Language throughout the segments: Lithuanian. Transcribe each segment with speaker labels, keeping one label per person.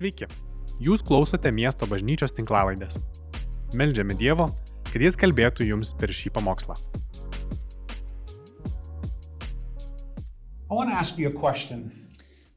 Speaker 1: Sveiki, jūs klausote miesto bažnyčios tinklavaidės. Meldžiame Dievo, kad Jis kalbėtų jums per šį pamokslą.
Speaker 2: I want to ask you a question.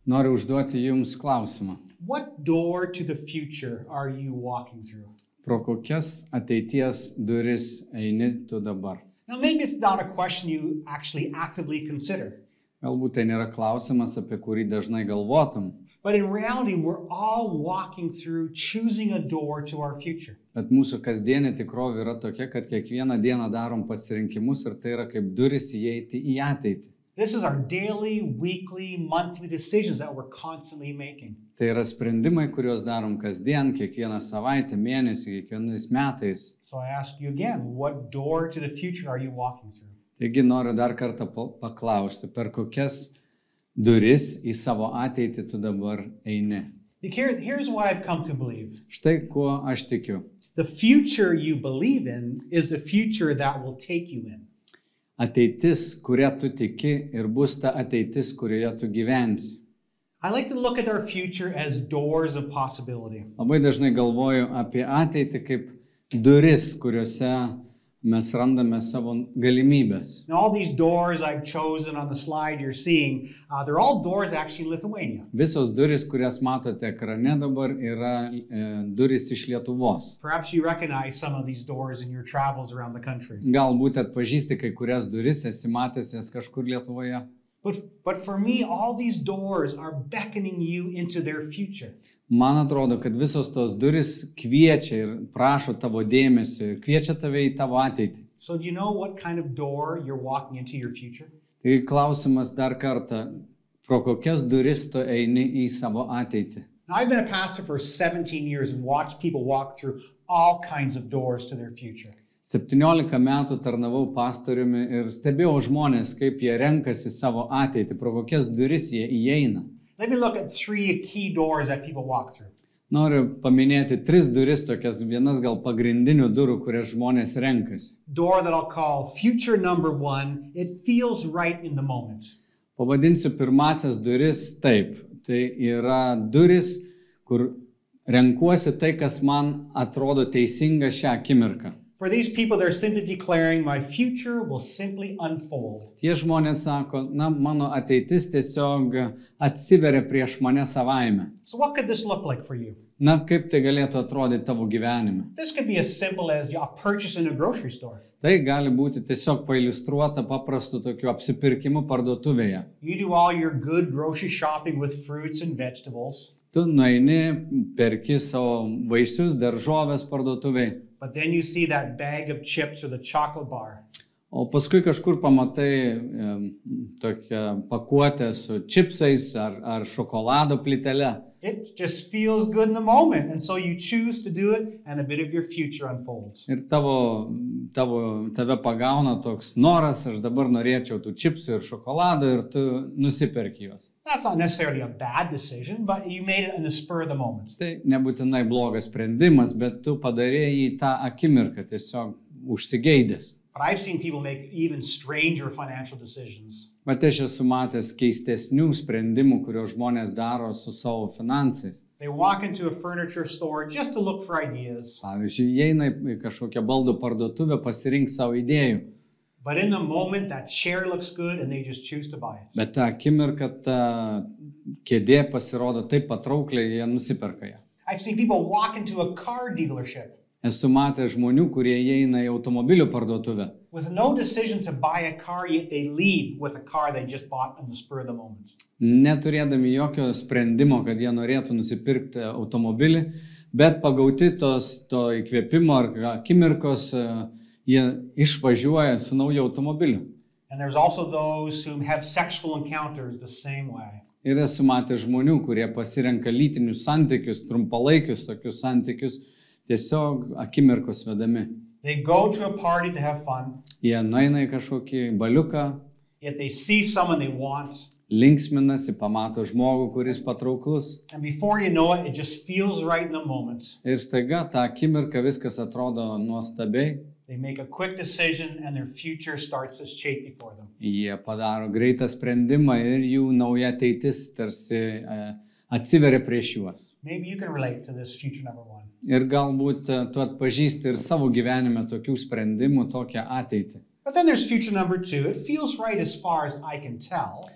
Speaker 3: Noriu užduoti Jums klausimą.
Speaker 2: What door to the future are you walking through?
Speaker 3: Pro kokias ateities duris eini tu dabar?
Speaker 2: Now, maybe it's not a question you actually actively consider,
Speaker 3: Galbūt tai nėra klausimas, apie kurį dažnai galvotum,
Speaker 2: but in reality, we're all walking through choosing a door to our future.
Speaker 3: bet mūsų kasdienė tikrovė yra tokia, kad kiekvieną dieną darom pasirinkimus ir tai yra kaip duris įeiti į ateitį.
Speaker 2: This is our daily, weekly, monthly decisions that we're constantly making.
Speaker 3: Tai yra sprendimai, kuriuos darom kasdien, kiekvieną savaitę, mėnesį, kiekvienais metais.
Speaker 2: So I ask you again, what door to the future are you walking through?
Speaker 3: Taigi noriu dar kartą pa- paklausti, per kokias duris į savo ateitį tu dabar eini.
Speaker 2: Here, here's what I've come to believe
Speaker 3: Štai kuo aš tikiu.
Speaker 2: the future you believe in is the future that will take you in.
Speaker 3: Ateitis, kurią tu tiki ir bus ta ateitis, kurioje tu gyvensi.
Speaker 2: I like to look at our future as doors of possibility.
Speaker 3: Labai dažnai galvoju apie ateitį kaip duris, kuriuose mes randame savo galimybės.
Speaker 2: And all these doors I've chosen on the slide you're seeing, uh, they're all doors actually in Lithuania.
Speaker 3: Visos duris, kurias matote ekrane dabar, yra e, duris iš Lietuvos.
Speaker 2: Perhaps you recognize some of these doors in your travels around the country.
Speaker 3: Galbūt atpažįsti kai kurias duris, esi matęs jas kažkur Lietuvoje.
Speaker 2: But, but for me, all these doors are beckoning you into their future.
Speaker 3: Man atrodo, kad visos tos duris kviečia ir prašo tavo dėmesio, kviečia tave į tavo ateitį.
Speaker 2: So, do you know what kind of door you're walking into your future?
Speaker 3: Tai klausimas dar kartą, pro kokias duris tu eini į savo ateitį.
Speaker 2: Now, I've been a pastor for 17 years and watched people walk through all kinds of doors to their future.
Speaker 3: 17 metų tarnavau pastoriumi ir stebėjau žmonės, kaip jie renkasi savo ateitį, pro kokias duris jie įeina.
Speaker 2: Let me look at three key doors that people walk through.
Speaker 3: Noriu paminėti tris duris, tokias vienas gal pagrindinių durų, kurias žmonės renkasi.
Speaker 2: Door that I'll call future number one. It feels right in the moment.
Speaker 3: Pavadinsiu pirmasias duris taip. Tai yra duris, kur renkuosi tai, kas man atrodo teisinga šią akimirką.
Speaker 2: For these people, they're simply declaring, My future will simply unfold.
Speaker 3: Tie žmonės sako, na, mano ateitis tiesiog atsiveria prieš mane savaime.
Speaker 2: So, what could this look like for you?
Speaker 3: Na, kaip tai galėtų atrodyti tavo gyvenime?
Speaker 2: This could be as simple as a purchase in a grocery store.
Speaker 3: Tai gali būti tiesiog pailustruota paprastu tokiu apsipirkimu parduotuvėje.
Speaker 2: You do all your good grocery shopping with fruits and vegetables,
Speaker 3: Tu nueini, perki savo vaisius, daržovės parduotuvėje,
Speaker 2: but then you see that bag of chips or the chocolate bar.
Speaker 3: O paskui kažkur pamatai tokią pakuotę su čipsais ar, ar šokolado plytele.
Speaker 2: It just feels good in the moment, and so you choose to do it, and a bit of your future unfolds.
Speaker 3: Ir tavo, tavo, tave pagauna toks noras, aš dabar norėčiau tų čipsų ir šokolado ir tu nusipirki juos.
Speaker 2: That's not necessarily a bad decision, but you made it in the spur of the moment.
Speaker 3: Tai nebūtinai blogas sprendimas, bet tu padarėjai tą akimirką tiesiog užsigeidęs.
Speaker 2: But I've seen people make even stranger financial decisions.
Speaker 3: Bet aš esu matęs keistesnių sprendimų, kuriuos žmonės daro su savo finansais.
Speaker 2: They walk into a furniture store just to look for ideas,
Speaker 3: Pavyzdžiui, jie eina į kažkokią baldų parduotuvę pasirinkti savo idėjų,
Speaker 2: but in the moment that chair looks good and they just choose to buy it.
Speaker 3: bet tą akimirką ta kėdė pasirodo taip patraukliai, jie nusiperka ją.
Speaker 2: I've seen people walk into a car dealership
Speaker 3: Esu matęs žmonių, kurie įeina į automobilių parduotuvę.
Speaker 2: no car,
Speaker 3: neturėdami jokio sprendimo, kad jie norėtų nusipirkti automobilį, bet pagauti tos, to įkvėpimo ar akimirkos, e, jie išvažiuoja su nauju automobiliu. Ir esu matęs žmonių, kurie pasirenka lytinius santykius, trumpalaikius tokius santykius, tiesiog akimirkos vedami.
Speaker 2: They go to a party to have fun,
Speaker 3: Jie nueina į kažkokį baliuką,
Speaker 2: yet they see someone they want,
Speaker 3: linksminasi, pamato žmogų, kuris patrauklus.
Speaker 2: and before you know it, it just feels right in the moment.
Speaker 3: Ir staiga tą akimirką viskas atrodo nuostabiai.
Speaker 2: They make a quick decision, and their future starts to shape before them.
Speaker 3: Jie padaro greitą sprendimą ir jų nauja ateitis tarsi e, atsiveria prieš juos.
Speaker 2: Maybe you can relate to this future number one.
Speaker 3: Ir galbūt e, tu atpažįsti ir savo gyvenime tokių sprendimų, tokią ateitį.
Speaker 2: But then there's future number two. It feels right as far as I can tell.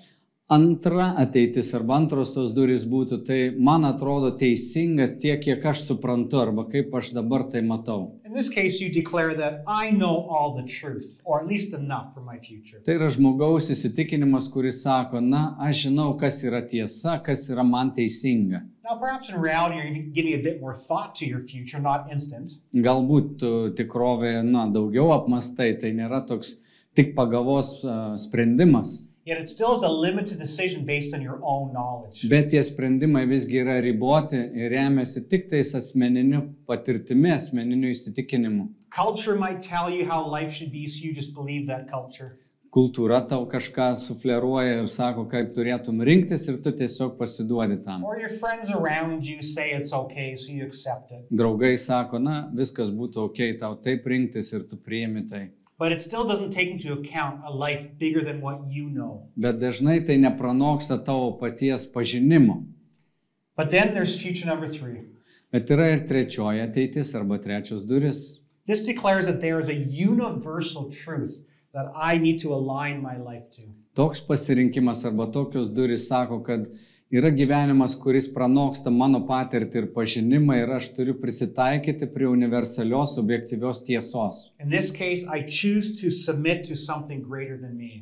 Speaker 3: Antra ateitis arba antros tos durys būtų, tai man atrodo teisinga tiek, kiek aš suprantu arba kaip aš dabar tai matau.
Speaker 2: In this case, you declare that I know all the truth, or at least enough for my future.
Speaker 3: Tai yra žmogaus įsitikinimas, kuris sako, na, aš žinau, kas yra tiesa, kas yra man teisinga.
Speaker 2: Now, perhaps in reality, you're even giving a bit more thought to your future, not instant.
Speaker 3: Galbūt tu tikrovėje, na, daugiau apmastai, tai nėra toks tik pagavos a, sprendimas. Bet tie sprendimai visgi yra riboti ir remiasi tik tais asmeniniu patirtimi, asmeniniu įsitikinimu. Kultūra tau kažką sufleruoja ir sako, kaip turėtum rinktis ir tu tiesiog pasiduodi tam.
Speaker 2: Or your friends around you say it's okay, so you accept it.
Speaker 3: Draugai sako, na, viskas būtų ok, tau taip rinktis ir tu priimi tai.
Speaker 2: But it still doesn't take into account a life bigger than what you know.
Speaker 3: Bet dažnai tai nepranoksta tavo paties pažinimo.
Speaker 2: But then there's future number three.
Speaker 3: Bet yra ir trečioji ateitis arba trečios duris.
Speaker 2: This declares that there is a universal truth that I need to align my life to.
Speaker 3: Toks pasirinkimas arba tokios duris sako, kad yra gyvenimas, kuris pranoksta mano patirtį ir pažinimą ir aš turiu prisitaikyti prie universalios objektyvios tiesos.
Speaker 2: Case.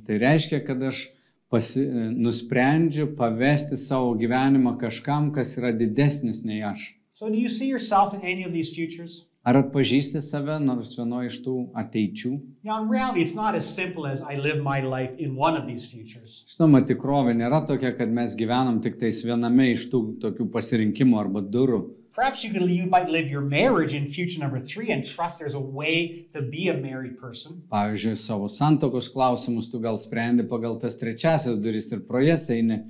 Speaker 3: Tai reiškia, kad aš pasi, nusprendžiu pavesti savo gyvenimą kažkam, kas yra didesnis nei aš.
Speaker 2: So, do you see yourself in any of these futures?
Speaker 3: Ar atpažįsti save nors vienoje iš tų ateičių?
Speaker 2: Now, in reality, it's not as simple as I live my life in one of these futures.
Speaker 3: Žinoma, tikrovė nėra tokia, kad mes gyvenam tik tais viename iš tų tokių pasirinkimų arba durų.
Speaker 2: Perhaps you could you might live your marriage in future number three and trust there's a way to be a married person.
Speaker 3: Pavyzdžiui, savo santokos klausimus tu gal sprendi pagal tas trečiasias duris ir pro jas eini.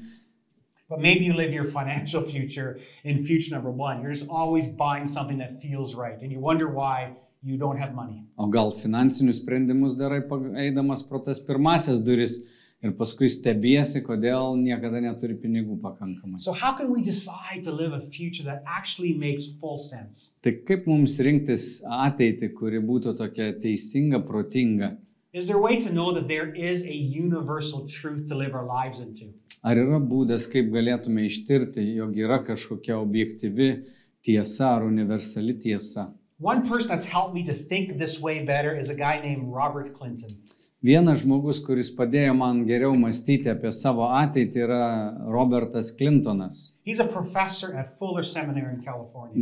Speaker 2: But maybe you live your financial future in future number one. You're just always buying something that feels right, and you wonder why you don't have money.
Speaker 3: O gal finansinius sprendimus darai eidamas pro tas pirmasias duris ir paskui stebiesi, kodėl niekada neturi pinigų pakankamai.
Speaker 2: So, how can we decide to live a future that actually makes full sense?
Speaker 3: Tai kaip mums rinktis ateitį, kuri būtų tokia teisinga, protinga?
Speaker 2: Is there a way to know that there is a universal truth to live our lives into?
Speaker 3: Ar yra būdas, kaip galėtume ištirti, jog yra kažkokia objektyvi tiesa ar universali tiesa? Vienas žmogus, kuris padėjo man geriau mąstyti apie savo ateitį, yra Robertas Clintonas.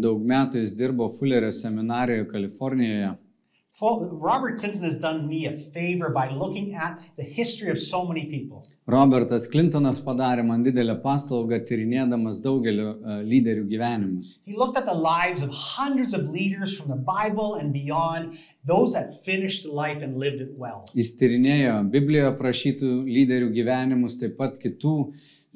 Speaker 3: Daug metų jis dirbo Fullerio seminarijoje Kalifornijoje.
Speaker 2: Full, Robert Clinton has done me a favor by looking at the history of so many people.
Speaker 3: Robertas Clintonas padarė man didelę paslaugą tyrinėdamas daugelio e, lyderių gyvenimus.
Speaker 2: He looked at the lives of hundreds of leaders from the Bible and beyond, those that finished life and lived it well.
Speaker 3: Jis tyrinėjo Biblijoje aprašytų lyderių gyvenimus, taip pat kitų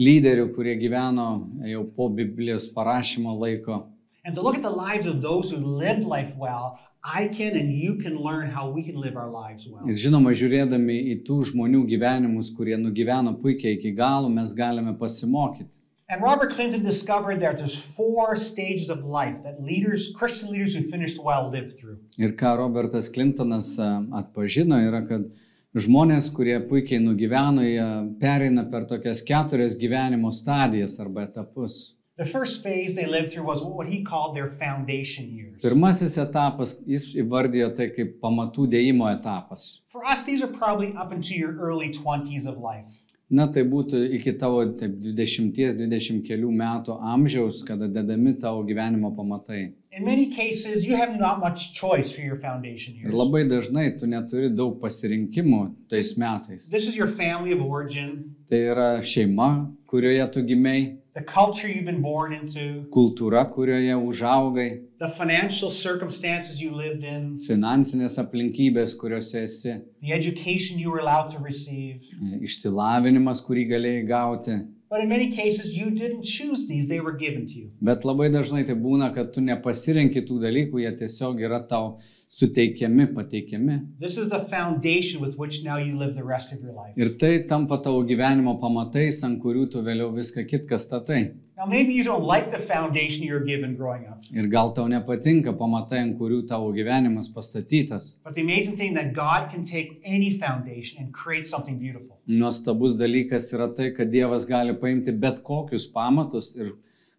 Speaker 3: lyderių, kurie gyveno jau po Biblijos parašymo laiko.
Speaker 2: And to look at the lives of those who lived life well, I can and you can learn how we can live our lives well.
Speaker 3: Ir žinoma, žiūrėdami į tų žmonių gyvenimus, kurie nugyveno puikiai iki galo, mes galime pasimokyti.
Speaker 2: And Robert Clinton discovered that there's four stages of life that leaders, Christian leaders who finished well, lived through.
Speaker 3: Ir ką Robertas Clintonas atpažino, yra, kad žmonės, kurie puikiai nugyveno, jie pereina per tokias keturias gyvenimo stadijas arba etapus.
Speaker 2: The first phase they lived through was what he called their foundation years.
Speaker 3: Pirmasis etapas, jis įvardijo tai kaip pamatų dėjimo etapas.
Speaker 2: For us, these are probably up into your early 20s of life.
Speaker 3: Na, tai būtų iki tavo taip, 20-20 kelių metų amžiaus, kada dedami tavo gyvenimo pamatai.
Speaker 2: In many cases, you have not much choice for your foundation
Speaker 3: Ir labai dažnai tu neturi daug pasirinkimų tais metais.
Speaker 2: This is your family of origin,
Speaker 3: Tai yra šeima, kurioje tu gimei,
Speaker 2: the culture you've been born into,
Speaker 3: kultūra, kurioje užaugai,
Speaker 2: the financial circumstances you lived in,
Speaker 3: finansinės aplinkybės, kuriuose esi,
Speaker 2: the education you were allowed to receive.
Speaker 3: e, išsilavinimas, kurį galėjai gauti.
Speaker 2: But in many cases, you didn't choose these, they were given to you.
Speaker 3: Bet labai dažnai tai būna, kad tu nepasirenki tų dalykų, jie tiesiog yra tau suteikiami, pateikiami.
Speaker 2: This is the foundation with which now you live the rest of your life.
Speaker 3: Ir tai tampa tavo gyvenimo pamatais, ant kurių tu vėliau viską kitką statai.
Speaker 2: Now, maybe you don't like the foundation you were given growing up,
Speaker 3: Ir gal tau nepatinka pamatai, ant kurių tavo gyvenimas pastatytas.
Speaker 2: but the amazing thing that God can take any foundation and create something beautiful.
Speaker 3: Nuostabus dalykas yra tai, kad Dievas gali paimti bet kokius pamatus ir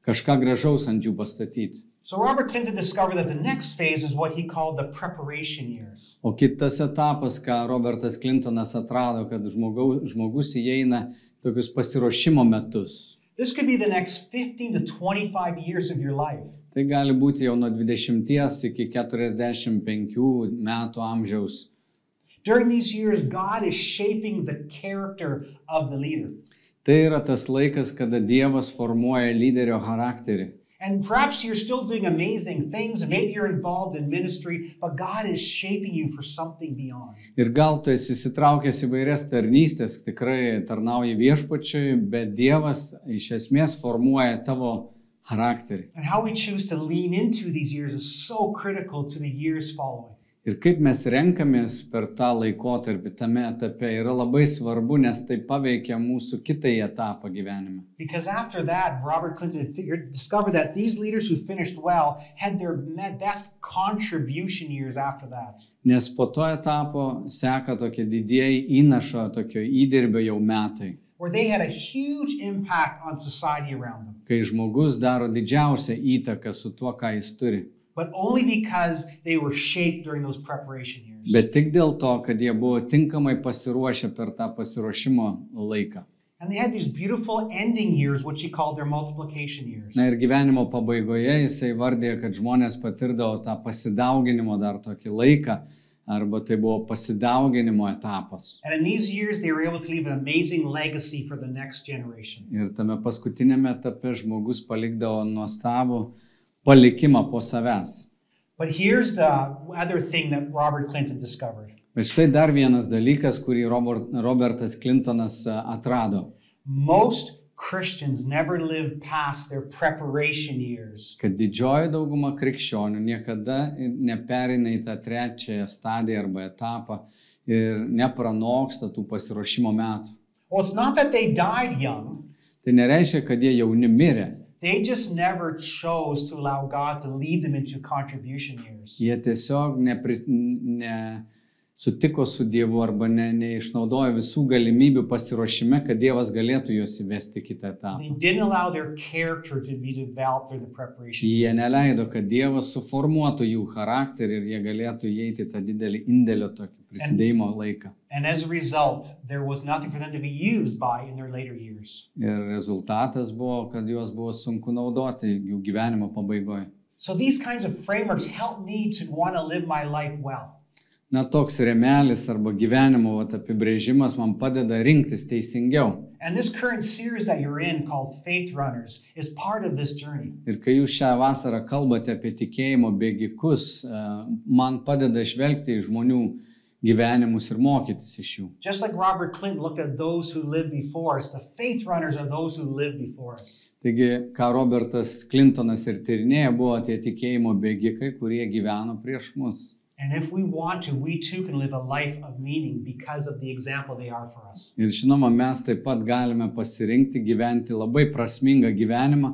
Speaker 3: kažką gražaus ant jų pastatyti.
Speaker 2: So, Robert Clinton discovered that the next phase is what he called the preparation years.
Speaker 3: O kitas etapas, ką Robertas Clintonas atrado, kad žmogau, žmogus įeina tokius pasiruošimo metus.
Speaker 2: This could be the next 15 to 25 years of your life.
Speaker 3: Tai gali būti jau nuo 20 iki 45 metų amžiaus.
Speaker 2: During these years, God is shaping the character of the leader.
Speaker 3: Tai yra tas laikas, kada Dievas formuoja lyderio charakterį.
Speaker 2: And perhaps you're still doing amazing things, and maybe you're involved in ministry, but God is shaping you for something beyond.
Speaker 3: Ir gal tu esi įsitraukęs į vairias tarnystės, tikrai tarnauji viešpačiui, bet Dievas iš esmės formuoja tavo charakterį.
Speaker 2: And how we choose to lean into these years is so critical to the years following.
Speaker 3: Ir kaip mes renkamės per tą laikotarpį tame etape yra labai svarbu, nes tai paveikia mūsų kitąjį etapą gyvenime.
Speaker 2: Because after that, Robert Clinton figured, discovered that these leaders who finished well had their best contribution years after that.
Speaker 3: Nes po to etapo seka tokie didieji įnašo, tokio įdirbio jau metai,
Speaker 2: where they had a huge impact on society around them,
Speaker 3: kai žmogus daro didžiausią įtaką su tuo, ką jis turi.
Speaker 2: But only because they were shaped during those preparation years.
Speaker 3: Bet tik dėl to, kad jie buvo tinkamai pasiruošę per tą pasiruošimo laiką.
Speaker 2: and they had these beautiful ending years, which he called their multiplication years.
Speaker 3: Na ir gyvenimo pabaigoje jisai vardė, kad žmonės patirdavo tą pasidauginimo dar tokį laiką, arba tai buvo pasidauginimo etapas.
Speaker 2: And in these years, they were able to leave an amazing legacy for the next generation.
Speaker 3: Ir tame paskutinėme etape žmogus palikdavo nuostabų palikimą po savęs.
Speaker 2: But here's the other thing that Robert Clinton discovered
Speaker 3: Bet štai dar vienas dalykas, kurį Robert, Robertas Clintonas a, atrado,
Speaker 2: most Christians never live past their preparation years.
Speaker 3: kad didžioji dauguma krikščionių niekada neperina į tą trečiąją stadiją arba etapą ir nepranoksta tų pasiruošimo metų.
Speaker 2: Well, it's not that they died young,
Speaker 3: Tai nereiškia, kad jie jauni mirė,
Speaker 2: they just never chose to allow God to lead them into contribution years.
Speaker 3: nepris, ne, sutiko su Dievu arba ne, neišnaudojo visų galimybių pasiruošime, kad Dievas galėtų juos įvesti kitą etapą. Jie neleido, kad Dievas suformuotų jų charakterį ir jie galėtų įeiti tą didelį indėlio tokį prisidėjimo laiką.
Speaker 2: And as a result.
Speaker 3: Ir rezultatas buvo, kad juos buvo sunku naudoti jų gyvenimo pabaigoje.
Speaker 2: So these kinds of frameworks help me to want to live my life well.
Speaker 3: Na, toks remelis arba gyvenimo vat, apibrėžimas man padeda rinktis teisingiau.
Speaker 2: In Runners.
Speaker 3: Ir kai jūs šią vasarą kalbate apie tikėjimo bėgikus, e, man padeda žvelgti į žmonių gyvenimus ir mokytis iš jų.
Speaker 2: Like.
Speaker 3: Taigi, ką Robertas Clintonas ir tyrinėja, buvo tie tikėjimo bėgikai, kurie gyveno prieš mus.
Speaker 2: And if we want to, we too can live a life of meaning because of the example they are for us.
Speaker 3: Ir žinoma, mes taip pat galime pasirinkti gyventi labai prasmingą gyvenimą,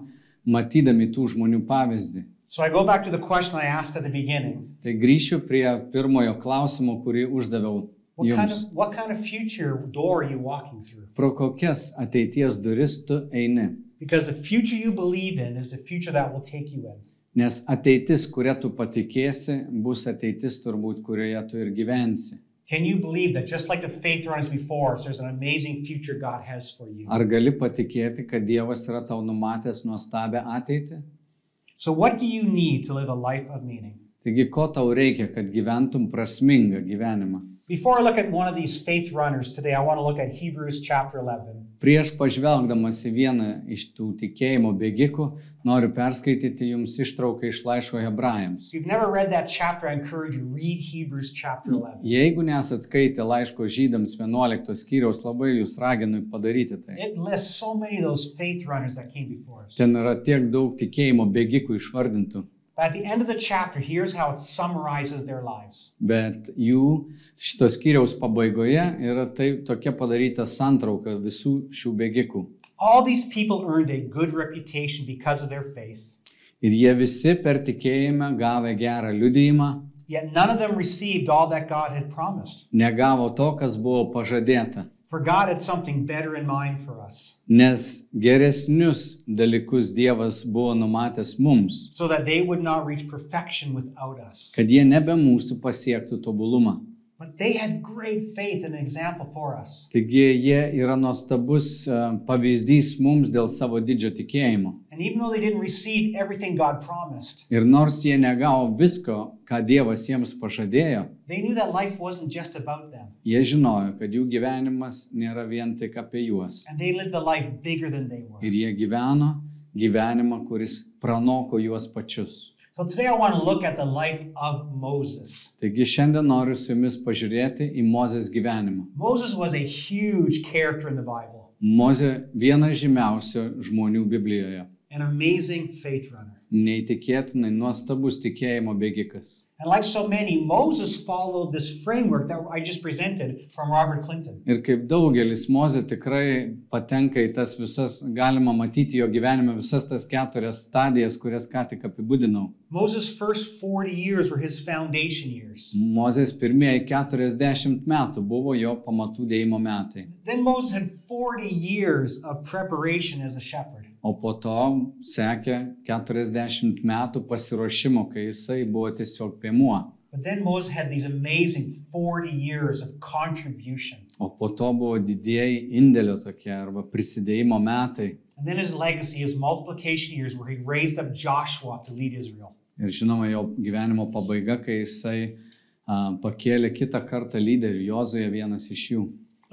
Speaker 3: matydami tų žmonių pavyzdį.
Speaker 2: So I go back to the question I asked at the beginning.
Speaker 3: Tai grįšiu prie pirmojo klausimo, kurį uždaviau
Speaker 2: What kind,
Speaker 3: jums.
Speaker 2: of, what kind of future door are you walking through?
Speaker 3: Pro kokias ateities duris tu eini?
Speaker 2: Because the future you believe in is the future that will take you in.
Speaker 3: Nes ateitis, kurią tu patikėsi, bus ateitis turbūt, kurioje tu ir gyvensi.
Speaker 2: Like before?
Speaker 3: Ar gali patikėti, kad Dievas yra tau numatęs nuostabę ateitį?
Speaker 2: So?
Speaker 3: Taigi, ko tau reikia, kad gyventum prasmingą gyvenimą?
Speaker 2: Before I look at one of these faith runners today, I want to look at Hebrews chapter 11.
Speaker 3: Prieš pažvelgdamas į vieną iš tų tikėjimo bėgikų, noriu perskaityti jums ištrauką iš laiško hebrajams.
Speaker 2: If you've never read that chapter, I encourage you read Hebrews chapter 11.
Speaker 3: Jeigu nesat skaitę laiško žydams 11 skyriaus, labai jūs raginu padaryti tai.
Speaker 2: So many of those faith runners that came before us.
Speaker 3: Ten yra tiek daug tikėjimo bėgikų išvardintų.
Speaker 2: But at the end of the chapter, here's how it summarizes their lives.
Speaker 3: Bet jų šitos skyriaus pabaigoje yra tai tokia padaryta santrauka visų šių bėgikų.
Speaker 2: All these people earned a good reputation because of their faith,
Speaker 3: Ir jie visi per tikėjimą gavę gerą liudijimą,
Speaker 2: yet none of them received all that God had promised.
Speaker 3: negavo to, kas buvo pažadėta.
Speaker 2: For God had something better in mind for us,
Speaker 3: Nes geresnius dalykus Dievas buvo numatęs mums,
Speaker 2: so
Speaker 3: kad jie nebe mūsų pasiektų tobulumą.
Speaker 2: But they had great faith and an example for us.
Speaker 3: Taigi jie yra nuostabus e, pavyzdys mums dėl savo didžio tikėjimo.
Speaker 2: And even though they didn't receive everything God promised,
Speaker 3: Ir nors jie negavo visko, ką Dievas jiems pažadėjo,
Speaker 2: they knew that life wasn't just about them.
Speaker 3: jie žinojo, kad jų gyvenimas nėra vien tik apie juos.
Speaker 2: And they lived a life bigger than they were.
Speaker 3: Ir jie gyveno gyvenimą, kuris pranoko juos pačius.
Speaker 2: So today I want to look at the life of Moses.
Speaker 3: Taigi šiandien noriu su jumis pažiūrėti į Mozės gyvenimą.
Speaker 2: Moses was a huge character in the Bible,
Speaker 3: Mozė vienas žymiausių žmonių Biblijoje.
Speaker 2: An amazing faith runner.
Speaker 3: Neįtikėtinai nuostabus tikėjimo bėgikas.
Speaker 2: And like so many, Moses followed this framework that I just presented from Robert Clinton.
Speaker 3: Ir kaip daugelis Mozė tikrai patenka į tas visas, galima matyti jo gyvenime visas tas keturias stadijas, kurias ką tik apibūdinau.
Speaker 2: Moses' first 40 years were his foundation years.
Speaker 3: Mozės pirmieji 40 metų buvo jo pamatų dėjimo metai.
Speaker 2: Then Moses had 40 years of preparation as a shepherd.
Speaker 3: O po to sekė 40 metų pasiruošimo, kai jisai buvo tiesiog piemuo.
Speaker 2: But then Moses had these amazing 40 years of contribution.
Speaker 3: O po to buvo didieji indėlio tokie arba prisidėjimo metai.
Speaker 2: And then his legacy, his multiplication years, where he raised up Joshua to lead Israel.
Speaker 3: Ir žinoma, jo gyvenimo pabaiga, kai jisai a, pakėlė kitą kartą lyderių, Jozoje vienas iš jų.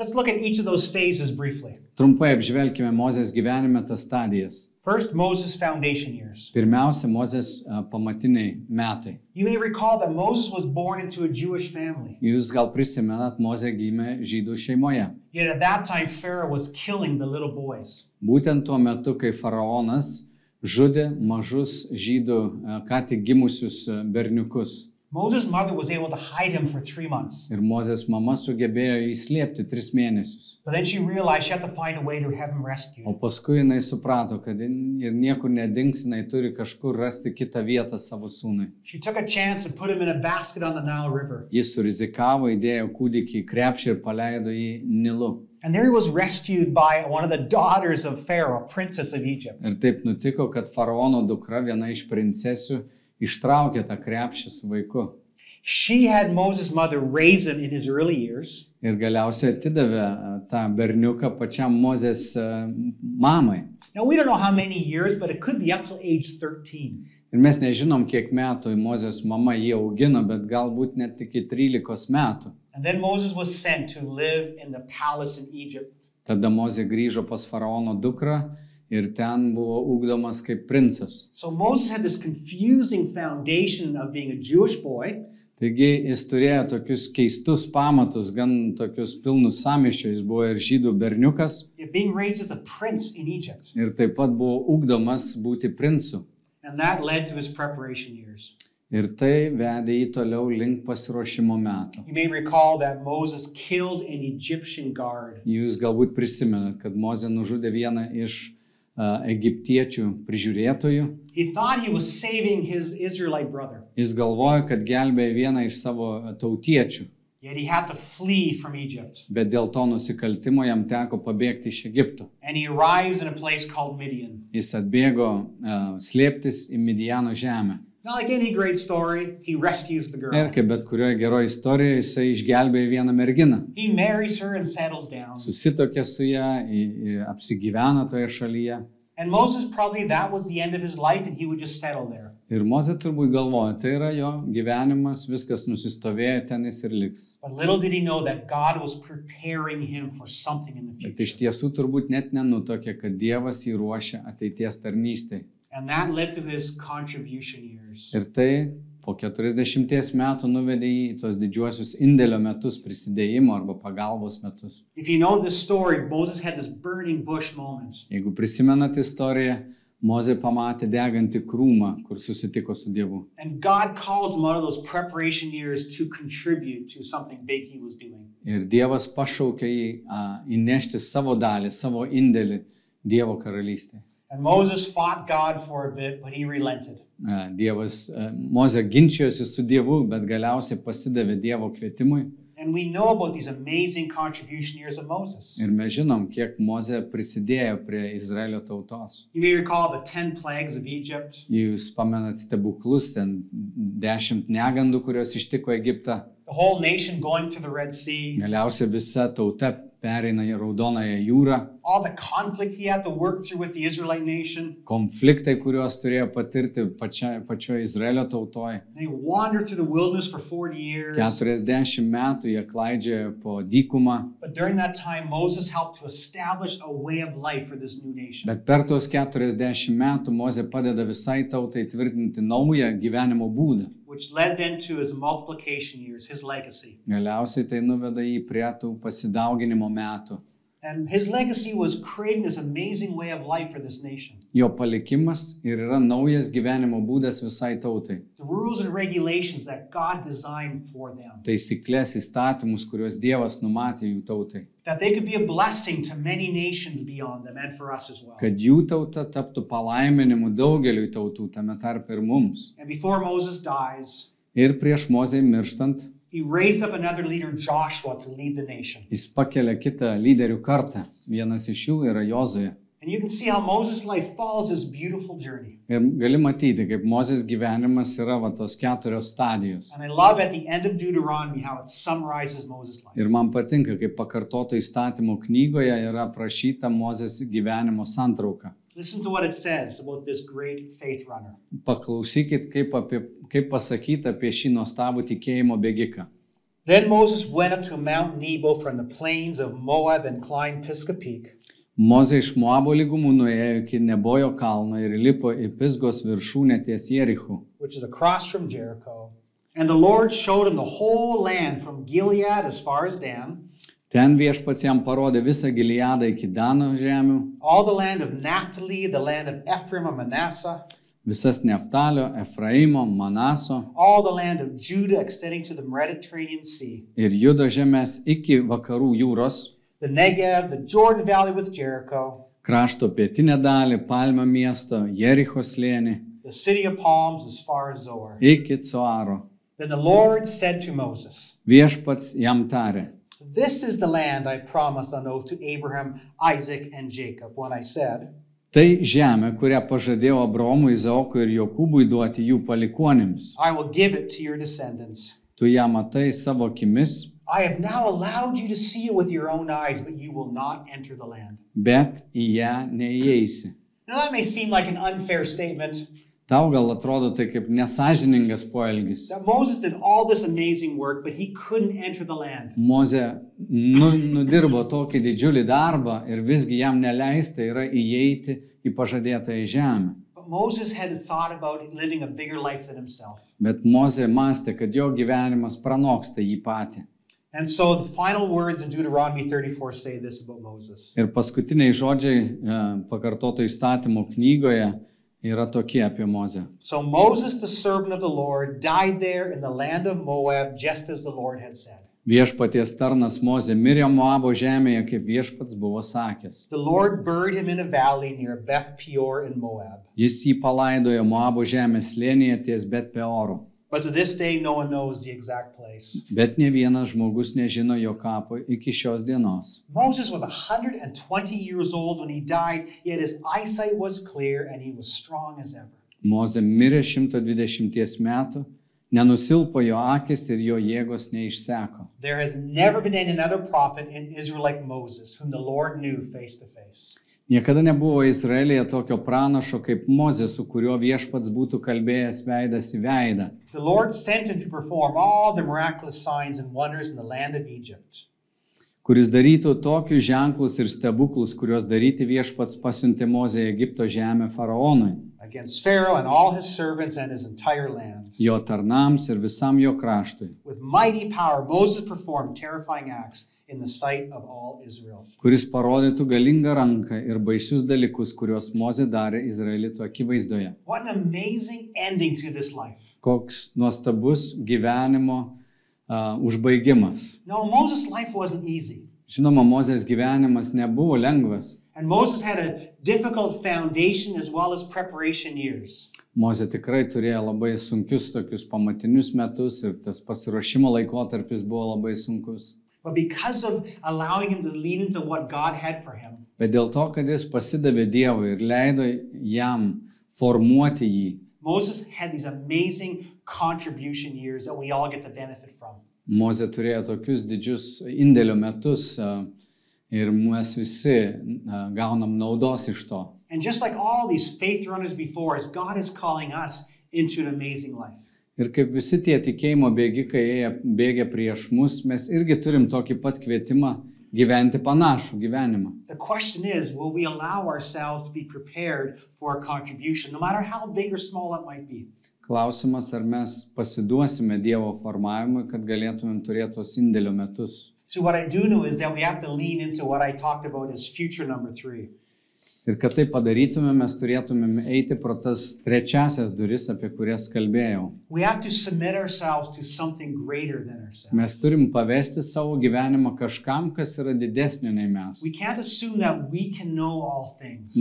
Speaker 2: Let's look at each of those phases briefly.
Speaker 3: Trumpai apžvelkime Mozės gyvenime tas stadijas.
Speaker 2: First, Moses' foundation years.
Speaker 3: Pirmiausia, Mozės a, pamatiniai metai.
Speaker 2: You may recall that Moses was born into a Jewish family.
Speaker 3: Jūs gal prisimenat, Mozė gimė žydų šeimoje.
Speaker 2: Yet at that time, Pharaoh was killing the little boys.
Speaker 3: Būtent tuo metu, kai faraonas žudė mažus žydų a, ką tik gimusius berniukus.
Speaker 2: Moses' mother was able to hide him for three months.
Speaker 3: Ir Mozės mama sugebėjo jį slėpti tris mėnesius.
Speaker 2: But then she realized she had to find a way to have him
Speaker 3: O
Speaker 2: rescued.
Speaker 3: paskui jinai suprato, kad jin ir niekur nedings, jinai turi kažkur rasti kitą vietą savo sūnui.
Speaker 2: She took a chance and put him in a basket on the Nile River.
Speaker 3: Jis surizikavo, įdėjo kūdikį į krepšį ir paleido jį Nilu.
Speaker 2: And there he was rescued by one of the daughters of Pharaoh, a princess of Egypt.
Speaker 3: Ir taip nutiko, kad faraono dukra, viena iš princesių, ištraukė tą krepšį su vaiku.
Speaker 2: She had Moses' mother raise him in his early years.
Speaker 3: Ir galiausiai atidavė a, tą berniuką pačiam Mozės a, mamai.
Speaker 2: Now, we don't know how many years, but it could be up till age 13.
Speaker 3: Ir mes nežinom, kiek metų Mozės mama jį augino, bet galbūt net iki 13 metų.
Speaker 2: And then Moses was sent to live in the palace in Egypt.
Speaker 3: Tada Mozė grįžo pas faraono dukrą ir ten buvo ugdomas kaip princas.
Speaker 2: So Moses had this confusing foundation of being a Jewish boy,
Speaker 3: Taigi jis turėjo tokius keistus pamatus, gan tokius pilnus samišio, jis buvo ir žydų berniukas
Speaker 2: yet being raised as a prince in Egypt.
Speaker 3: ir taip pat buvo ugdomas būti princu.
Speaker 2: And that led to his preparation years.
Speaker 3: Ir tai vedė jį toliau link pasiruošimo metų.
Speaker 2: You may recall that Moses killed an Egyptian guard.
Speaker 3: Jūs galbūt prisimenat, kad Mozė nužudė vieną iš egiptiečių prižiūrėtojų. Jis galvojo, kad gelbėjo vieną iš savo tautiečių, bet dėl to nusikaltimo jam teko pabėgti iš Egipto. Jis atbėgo uh, slėptis į Midiano žemę.
Speaker 2: Like any great story, he rescues the
Speaker 3: Ir kaip bet kurioje geroje istorijoje jisai išgelbėjo vieną merginą.
Speaker 2: He marries her and settles down.
Speaker 3: Susitokė su ją, apsigyveno toje šalyje.
Speaker 2: And Moses probably that was the end of his life and he would just settle there.
Speaker 3: Ir Mozė turbūt galvoja, tai yra jo gyvenimas, viskas nusistovėjo, ten jis ir liks.
Speaker 2: But little did he know that God was preparing him for something in the
Speaker 3: Bet iš tiesų turbūt net nenutokė, kad Dievas jį ruošia ateities tarnystėj.
Speaker 2: And that led to his contribution years.
Speaker 3: Ir tai po 40 metų nuvedė jį į tos didžiuosius indėlio metus, prisidėjimo arba pagalbos metus.
Speaker 2: You know story, Moses had this burning bush moment.
Speaker 3: Jeigu prisimenat istoriją, Mozė pamatė degantį krūmą, kur susitiko su Dievu.
Speaker 2: And God calls him out of those preparation years to contribute to something big he was doing.
Speaker 3: Ir Dievas pašaukė jį a, įnešti savo dalį, savo indėlį Dievo karalystėje.
Speaker 2: And Moses fought God for a bit, but he relented.
Speaker 3: A, Dievas, a, Mozė ginčijosi su Dievu, bet galiausiai pasidavė Dievo kvietimui.
Speaker 2: And we know about these amazing contribution years of Moses.
Speaker 3: Ir mes žinom, kiek Mozė prisidėjo prie Izraelio tautos.
Speaker 2: You may recall the 10 plagues of Egypt,
Speaker 3: Jūs pamenat stebuklus, ten dešimt negandų, kurios ištiko Egiptą.
Speaker 2: the whole nation going through the Red Sea,
Speaker 3: Galiausiai visa tauta pereina į Raudonąją jūrą.
Speaker 2: all the conflict he had to work through with the Israelite nation.
Speaker 3: Konfliktai, kuriuos turėjo patirti pačioje Izraelio tautoje.
Speaker 2: They wandered through the wilderness for 40 years.
Speaker 3: 40 metų jie klaidžiojo po dykumą,
Speaker 2: But during that time, Moses helped to establish a way of life for this new nation.
Speaker 3: bet per tuos 40 metų Mozė padeda visai tautai tvirtinti naują gyvenimo būdą.
Speaker 2: Which led then to his multiplication years, his legacy.
Speaker 3: Galiausiai tai nuveda jį prie tų pasidauginimo metų.
Speaker 2: And his legacy was creating this amazing way of life for this nation.
Speaker 3: Jo palikimas ir yra naujas gyvenimo būdas visai tautai.
Speaker 2: The rules and regulations that God designed for them,
Speaker 3: Taisyklės įstatymus, kuriuos Dievas numatė jų tautai.
Speaker 2: that they could be a blessing to many nations beyond them and for us as well.
Speaker 3: Kad jų tauta taptų palaiminimu daugeliui tautų, tame tarp ir mums.
Speaker 2: And before Moses dies,
Speaker 3: Ir prieš Mozei mirštant,
Speaker 2: he raised up another leader, Joshua, to lead the nation.
Speaker 3: jis pakelia kitą lyderių kartą. Vienas iš jų yra Jozuje.
Speaker 2: And you can see how Moses' life follows this beautiful journey.
Speaker 3: Ir gali matyti, kaip Mozės gyvenimas yra va tos keturios stadijos.
Speaker 2: And I love at the end of Deuteronomy how it summarizes Moses' life.
Speaker 3: Ir man patinka, kaip pakartoto įstatymo knygoje yra aprašyta Mozės gyvenimo santrauka.
Speaker 2: Listen to what it says about this great faith runner.
Speaker 3: Paklausykit, kaip, apie, kaip pasakyta apie šį nuostabų tikėjimo bėgiką.
Speaker 2: Then Moses went up to Mount Nebo from the plains of Moab and climbed Pisgah Peak.
Speaker 3: Mozė iš Moabo lygumų nuėjo iki Nebojo kalno ir lipo į Pisgos viršūnę ties Jerichu.
Speaker 2: which is across from Jericho. And the Lord showed him the whole land from Gilead as far as Dan,
Speaker 3: Ten viešpats jam parodė visą Giliadą iki Dano žemių,
Speaker 2: all the land of Naphtali, the land of Ephraim and Manasseh,
Speaker 3: visas Neftalio, Efraimo, Manaso
Speaker 2: all the land of Judah extending to the Mediterranean Sea,
Speaker 3: ir Judo žemės iki vakarų jūros,
Speaker 2: the Negev, the Jordan Valley with Jericho,
Speaker 3: krašto pietinę dalį, Palmio miesto, Jericho slėnį,
Speaker 2: the city of palms as far as Zoar.
Speaker 3: iki Coaro.
Speaker 2: Then the Lord said to Moses,
Speaker 3: Viešpats jam tarė,
Speaker 2: This is the land I promised on oath to Abraham, Isaac, and Jacob when I said,
Speaker 3: tai žemė, kurią pažadėjau Abromui, Izaokui ir Jokūbui duoti jų palikuonėms.
Speaker 2: I will give it to your descendants.
Speaker 3: Tu ją matai savo akimis,
Speaker 2: I have now allowed you to see it with your own eyes, but you will not enter the land.
Speaker 3: bet į ją neįeisi.
Speaker 2: Now, that may seem like an unfair statement
Speaker 3: Tau gal atrodo tai kaip nesažiningas poelgis.
Speaker 2: that Moses did all this amazing work, but he couldn't enter the land.
Speaker 3: Moze nu, nudirbo tokį didžiulį darbą ir visgi jam neleista yra įeiti į pažadėtą į žemę.
Speaker 2: But Moses had thought about living a bigger life than himself.
Speaker 3: Bet Moze mąstė, kad jo gyvenimas pranoksta jį patį.
Speaker 2: And so the final words in Deuteronomy 34 say this about Moses
Speaker 3: Ir paskutiniai žodžiai e, pakartoto įstatymo knygoje yra tokie apie Mozę.
Speaker 2: So Moses, the servant of the Lord, died there in the land of Moab, just as the Lord had said.
Speaker 3: Viešpaties tarnas Mozė mirė Moabo žemėje, kaip viešpats buvo sakęs.
Speaker 2: The Lord buried him in a valley near Beth Peor in Moab.
Speaker 3: Jis jį palaidojo Moabo žemės slėnyje ties Bet Peoru.
Speaker 2: But to this day, no one knows the exact place.
Speaker 3: Bet ne vienas žmogus nežino jo kapo iki šios dienos.
Speaker 2: Moses was 120 years old when he died, yet his eyesight was clear and he was strong as ever.
Speaker 3: Mozė mirė 120 metų, nenusilpo jo akis ir jo jėgos neišseko.
Speaker 2: There has never been another prophet in Israel like Moses, whom the Lord knew face to face.
Speaker 3: Niekada nebuvo Izraelėje tokio pranašo kaip Mozė, su kuriuo viešpats būtų kalbėjęs veidas į veidą. Kuris darytų tokius ženklus ir stebuklus, kuriuos daryti viešpats pasiuntė Mozė Egipto žemę faraonui, jo tarnams ir visam jo kraštui.
Speaker 2: With mighty power, Moses performed terrifying acts
Speaker 3: kuris parodytų galingą ranką ir baisius dalykus, kuriuos Mozė darė Izraelitų akivaizdoje.
Speaker 2: What an amazing ending to this life.
Speaker 3: Koks nuostabus gyvenimo uh, užbaigimas.
Speaker 2: No, Moses' life wasn't easy.
Speaker 3: Žinoma, Mozės gyvenimas nebuvo lengvas.
Speaker 2: And Moses had a difficult foundation as well as preparation years.
Speaker 3: Mozė tikrai turėjo labai sunkius tokius pamatinius metus ir tas pasiruošimo laikotarpis buvo labai sunkus.
Speaker 2: But because of allowing him to lean into what God had for him,
Speaker 3: Bet dėl to, kad jis pasidavė Dievui ir leido jam formuoti jį,
Speaker 2: Moses had these amazing contribution years that we all get to benefit from.
Speaker 3: Mozė turėjo tokius didžius indėlio metus a, ir mes visi a, gaunam naudos iš to.
Speaker 2: And just like all these faith runners before us, God is calling us into an amazing life.
Speaker 3: Ir kaip visi tie tikėjimo bėgikai bėgė prieš mus, mes irgi turim tokį pat kvietimą gyventi panašų gyvenimą.
Speaker 2: Is no?
Speaker 3: Klausimas, ar mes pasiduosime Dievo formavimui, kad galėtumėm turėti tos indėlio metus.
Speaker 2: So, what I do know is that we have to lean into what I talked about as future number three.
Speaker 3: Ir kad tai padarytume, mes turėtumėm eiti pro tas trečiasias duris, apie kurias kalbėjau. Mes turim pavesti savo gyvenimą kažkam, kas yra didesnio nei mes.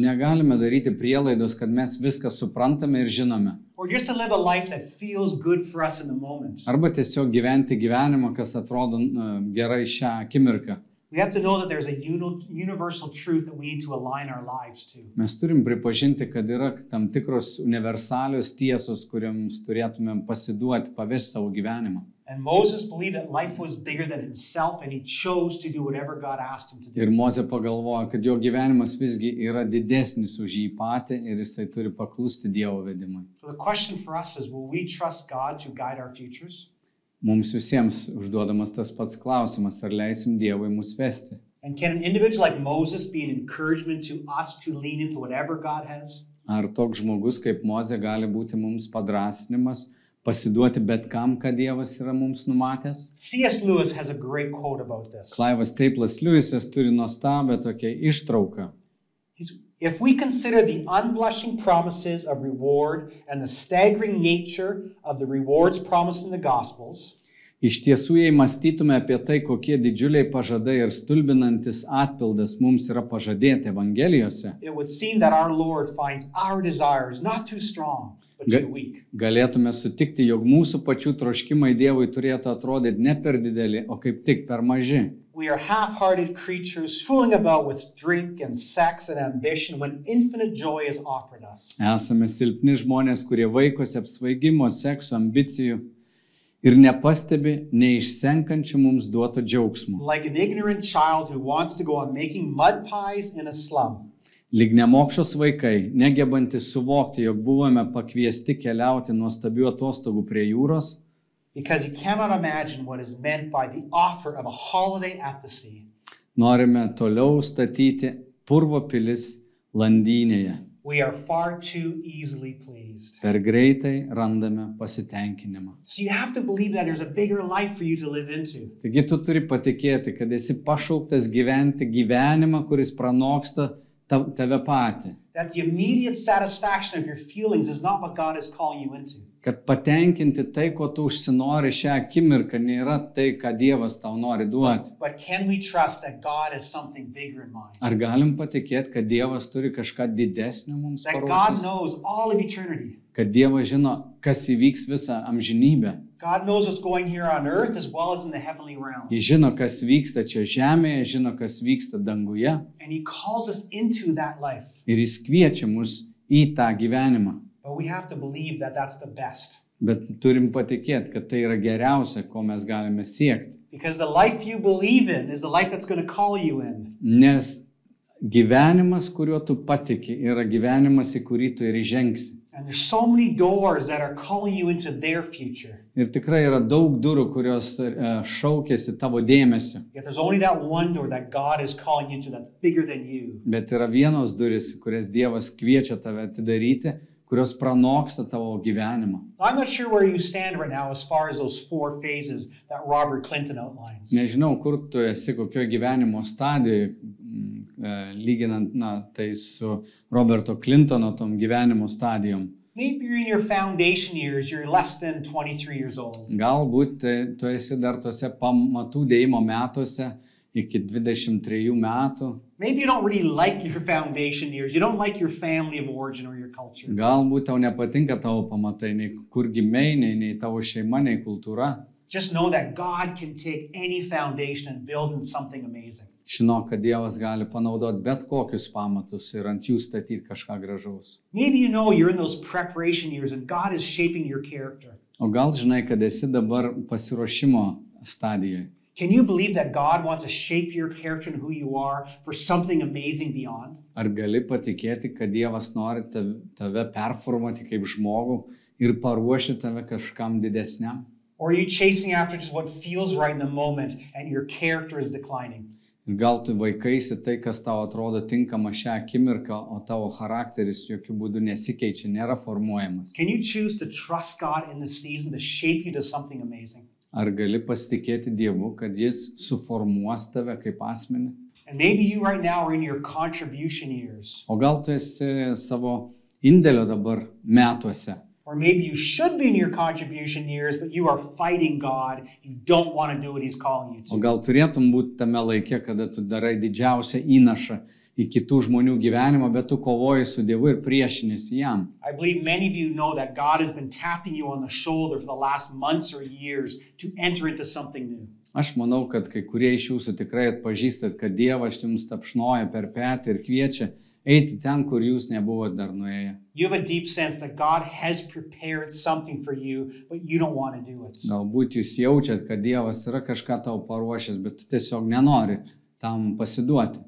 Speaker 3: Negalime daryti prielaidos, kad mes viską suprantame ir žinome. Arba tiesiog gyventi gyvenimą, kas atrodo gerai šią akimirką.
Speaker 2: We have to know that there's a uni- universal truth that we need to align our lives to.
Speaker 3: Mes turim pripažinti, kad yra tam tikros universalios tiesos, kuriams turėtumėm pasiduoti, pavesti savo gyvenimą.
Speaker 2: And Moses believed that life was bigger than himself and he chose to do whatever God asked him to do.
Speaker 3: Ir Mozė pagalvojo, kad jo gyvenimas visgi yra didesnis už jį patį ir jisai turi paklusti Dievo vedimui.
Speaker 2: So the question for us is will we trust God to guide our futures?
Speaker 3: Mums visiems užduodamas tas pats klausimas, ar leisim Dievui mus vesti.
Speaker 2: And can an individual like Moses be an encouragement to us to lean into whatever God has?
Speaker 3: Ar toks žmogus kaip Mozė gali būti mums padrasinimas, pasiduoti bet kam, ką Dievas yra mums numatęs?
Speaker 2: C.S. Lewis has a great quote about this.
Speaker 3: Klaivas Teiplas Liujisas turi nuostabią tokią ištrauką.
Speaker 2: He's, if we consider the unblushing promises of reward and the staggering nature of the rewards promised in the Gospels,
Speaker 3: Iš tiesų, jei mąstytume apie tai, kokie didžiuliai pažadai ir stulbinantis atpildas mums yra pažadėti Evangelijose, Ga- galėtume sutikti, jog mūsų pačių troškimai Dievui turėtų atrodyti ne per dideli, o kaip tik per maži. Esame silpni žmonės, kurie vaikosi apsvaigimo, sekso, ambicijų ir nepastebi neišsenkančių mums duoto džiaugsmo.
Speaker 2: Like an ignorant child who wants to go on making mud pies in a slum.
Speaker 3: Lyg nemokšos vaikai, negebantis suvokti, jog buvome pakviesti keliauti nuostabių atostogų prie jūros, norime toliau statyti purvo pilis landynėje.
Speaker 2: We are far too easily pleased.
Speaker 3: Per greitai randame pasitenkinimą.
Speaker 2: So you have to believe that there's a bigger life for you to live into.
Speaker 3: Taigi tu turi patikėti, kad esi pašauktas gyventi gyvenimą, kuris pranoksta ta- tave patį.
Speaker 2: That the immediate satisfaction of your feelings is not what God is calling you into.
Speaker 3: Kad patenkinti tai, ko tu užsinori šią akimirką, nėra tai, ką Dievas tau nori duoti. Ar galim patikėti, kad Dievas turi kažką didesnio mums. Kad Dievas žino, kas įvyks visą amžinybę.
Speaker 2: As well as.
Speaker 3: Jis žino, kas vyksta čia žemėje, žino, kas vyksta danguje. Ir jis kviečia mus į tą gyvenimą.
Speaker 2: But we have to believe that that's the best.
Speaker 3: Bet turim patikėti, kad tai yra geriausia, ko mes galime siekti.
Speaker 2: Because the life you believe in is the life that's going to call you in.
Speaker 3: Nes gyvenimas, kuriuo tu patiki, yra gyvenimas, į kurį tu ir įžengsi.
Speaker 2: And there's so many doors that are calling you into their future.
Speaker 3: Ir tikrai yra daug durų, kurios e, šaukėsi tavo dėmesio.
Speaker 2: Yet there's only that one door that God is calling you into that's bigger than you.
Speaker 3: Bet yra vienos duris, kurias Dievas kviečia tave atidaryti, kurios pranoksta tavo gyvenimą.
Speaker 2: I'm not sure where you stand right now as far as those four phases that Robert Clinton outlines.
Speaker 3: Nežinau, kur tu esi, kokio gyvenimo stadijoje, mm, lyginant, na, tai su Roberto Clintono tom gyvenimo stadijom.
Speaker 2: Maybe you're in your foundation years, you're less than 23 years old.
Speaker 3: Galbūt e, tu esi dar tose pamatų dėjimo metuose iki 23 metų.
Speaker 2: Maybe you don't really like your foundation years. You don't like your family of origin or your culture.
Speaker 3: Galbūt tau nepatinka tavo pamatai, nei kur gimiai, nei, nei tavo šeima, nei kultūra.
Speaker 2: Just know that God can take any foundation and build in something amazing.
Speaker 3: Žinok, kad Dievas gali panaudoti bet kokius pamatus ir ant jų statyti kažką gražaus.
Speaker 2: Maybe you know you're in those preparation years and God is shaping your character.
Speaker 3: O gal žinai, kad esi dabar pasiruošimo stadijoje.
Speaker 2: Can you believe that God wants to shape your character and who you are for something amazing beyond?
Speaker 3: Ar gali patikėti, kad Dievas nori tav- tave performuoti kaip žmogų ir paruošti tave kažkam didesniam?
Speaker 2: Or are you chasing after just what feels right in the moment and your character is declining?
Speaker 3: Ir gal tu vaikaisi tai, kas tau atrodo tinkama šią akimirką, o tavo charakteris jokių būdų nesikeičia, nėra formuojamas. Ar gali pasitikėti Dievu, kad Jis suformuos tave kaip asmenį?
Speaker 2: Right.
Speaker 3: O gal tu esi savo indėlio dabar metuose?
Speaker 2: Or maybe you should be in your contribution years, but you are fighting God. You don't want to do what He's calling you
Speaker 3: O
Speaker 2: to.
Speaker 3: gal turėtum būti tame laike, kada tu darai didžiausią įnašą į kitų žmonių gyvenimą, bet tu kovoji su Dievu ir priešinėsi jam.
Speaker 2: I believe many of you know that God has been tapping you on the shoulder for the last months or years to enter into something new.
Speaker 3: Aš manau, kad kai kurie iš jūsų tikrai atpažįstat, kad Dievas jums tapšnoja per petį ir kviečia eiti ten, kur jūs nebuvote dar nuėję.
Speaker 2: You have a deep sense that God has prepared something for you, but you don't want to do it.
Speaker 3: Galbūt jūs jaučiat, kad Dievas yra kažką tau paruošęs, bet tu tiesiog nenori tam pasiduoti.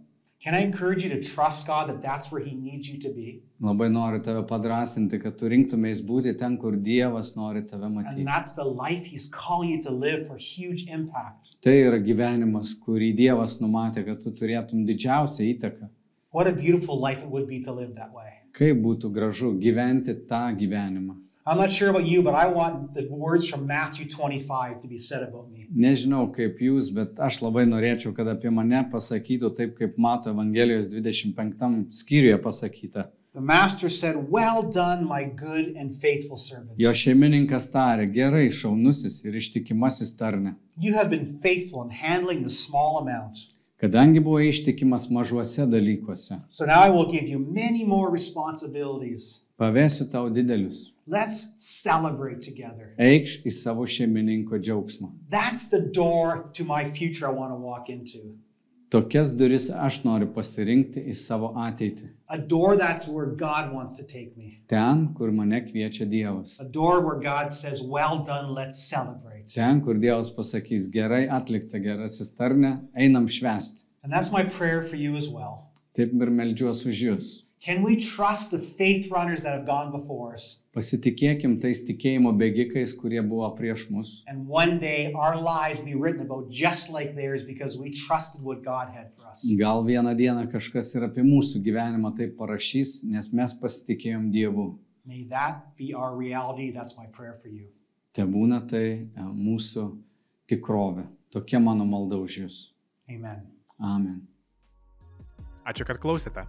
Speaker 2: Can I encourage you to trust God that that's where He needs you to be?
Speaker 3: Labai noriu tave padrasinti, kad tu rinktumės būti ten, kur Dievas nori tave
Speaker 2: And
Speaker 3: matyti.
Speaker 2: that's the life He's calling you to live for huge impact.
Speaker 3: Tai yra gyvenimas, kurį Dievas numatė, kad tu turėtum didžiausią įtaką.
Speaker 2: What a beautiful life it would be to live that way.
Speaker 3: Kaip būtų gražu gyventi tą gyvenimą.
Speaker 2: I'm not sure about you, but I want the words from Matthew 25 to be said about me.
Speaker 3: Nežinau kaip jūs, bet aš labai norėčiau, kad apie mane pasakytų taip, kaip mato Evangelijos 25 skyriuje pasakyta.
Speaker 2: The Master said, Well done, my good and faithful servant.
Speaker 3: Jo šeimininkas tarė, gerai, šaunusis ir ištikimasis tarne.
Speaker 2: You have been faithful in handling the small amount.
Speaker 3: Kadangi buvo ištikimas mažuose dalykuose,
Speaker 2: So now I will give you many more responsibilities.
Speaker 3: pavėsiu tau didelius.
Speaker 2: Let's celebrate together.
Speaker 3: Eikš į savo šeimininko džiaugsmą.
Speaker 2: That's the door to my future I want to walk into.
Speaker 3: Tokias duris aš noriu pasirinkti į savo ateitį.
Speaker 2: A door that's where God wants to take me.
Speaker 3: Ten, kur mane kviečia Dievas.
Speaker 2: A door where God says, Well done, let's celebrate.
Speaker 3: Ten, kur Dievas pasakys, gerai atlikta, gerasis tarne, einam švęsti.
Speaker 2: And that's my prayer for you as well.
Speaker 3: Taip ir melžiuos už jūs.
Speaker 2: Can we trust the faith runners that have gone before us?
Speaker 3: Pasitikėkim tais tikėjimo bėgikais, kurie buvo prieš mus.
Speaker 2: And one day our lives be written about just like theirs because we trusted what God had for us.
Speaker 3: Gal vieną dieną kažkas ir apie mūsų gyvenimą taip parašys, nes mes pasitikėjom Dievu.
Speaker 2: May that be our reality. That's my prayer for you.
Speaker 3: Te būna tai e, mūsų tikrovė. Tokia mano malda už jūs.
Speaker 2: Amen.
Speaker 3: Amen.
Speaker 1: Ačiū, kad klausėte.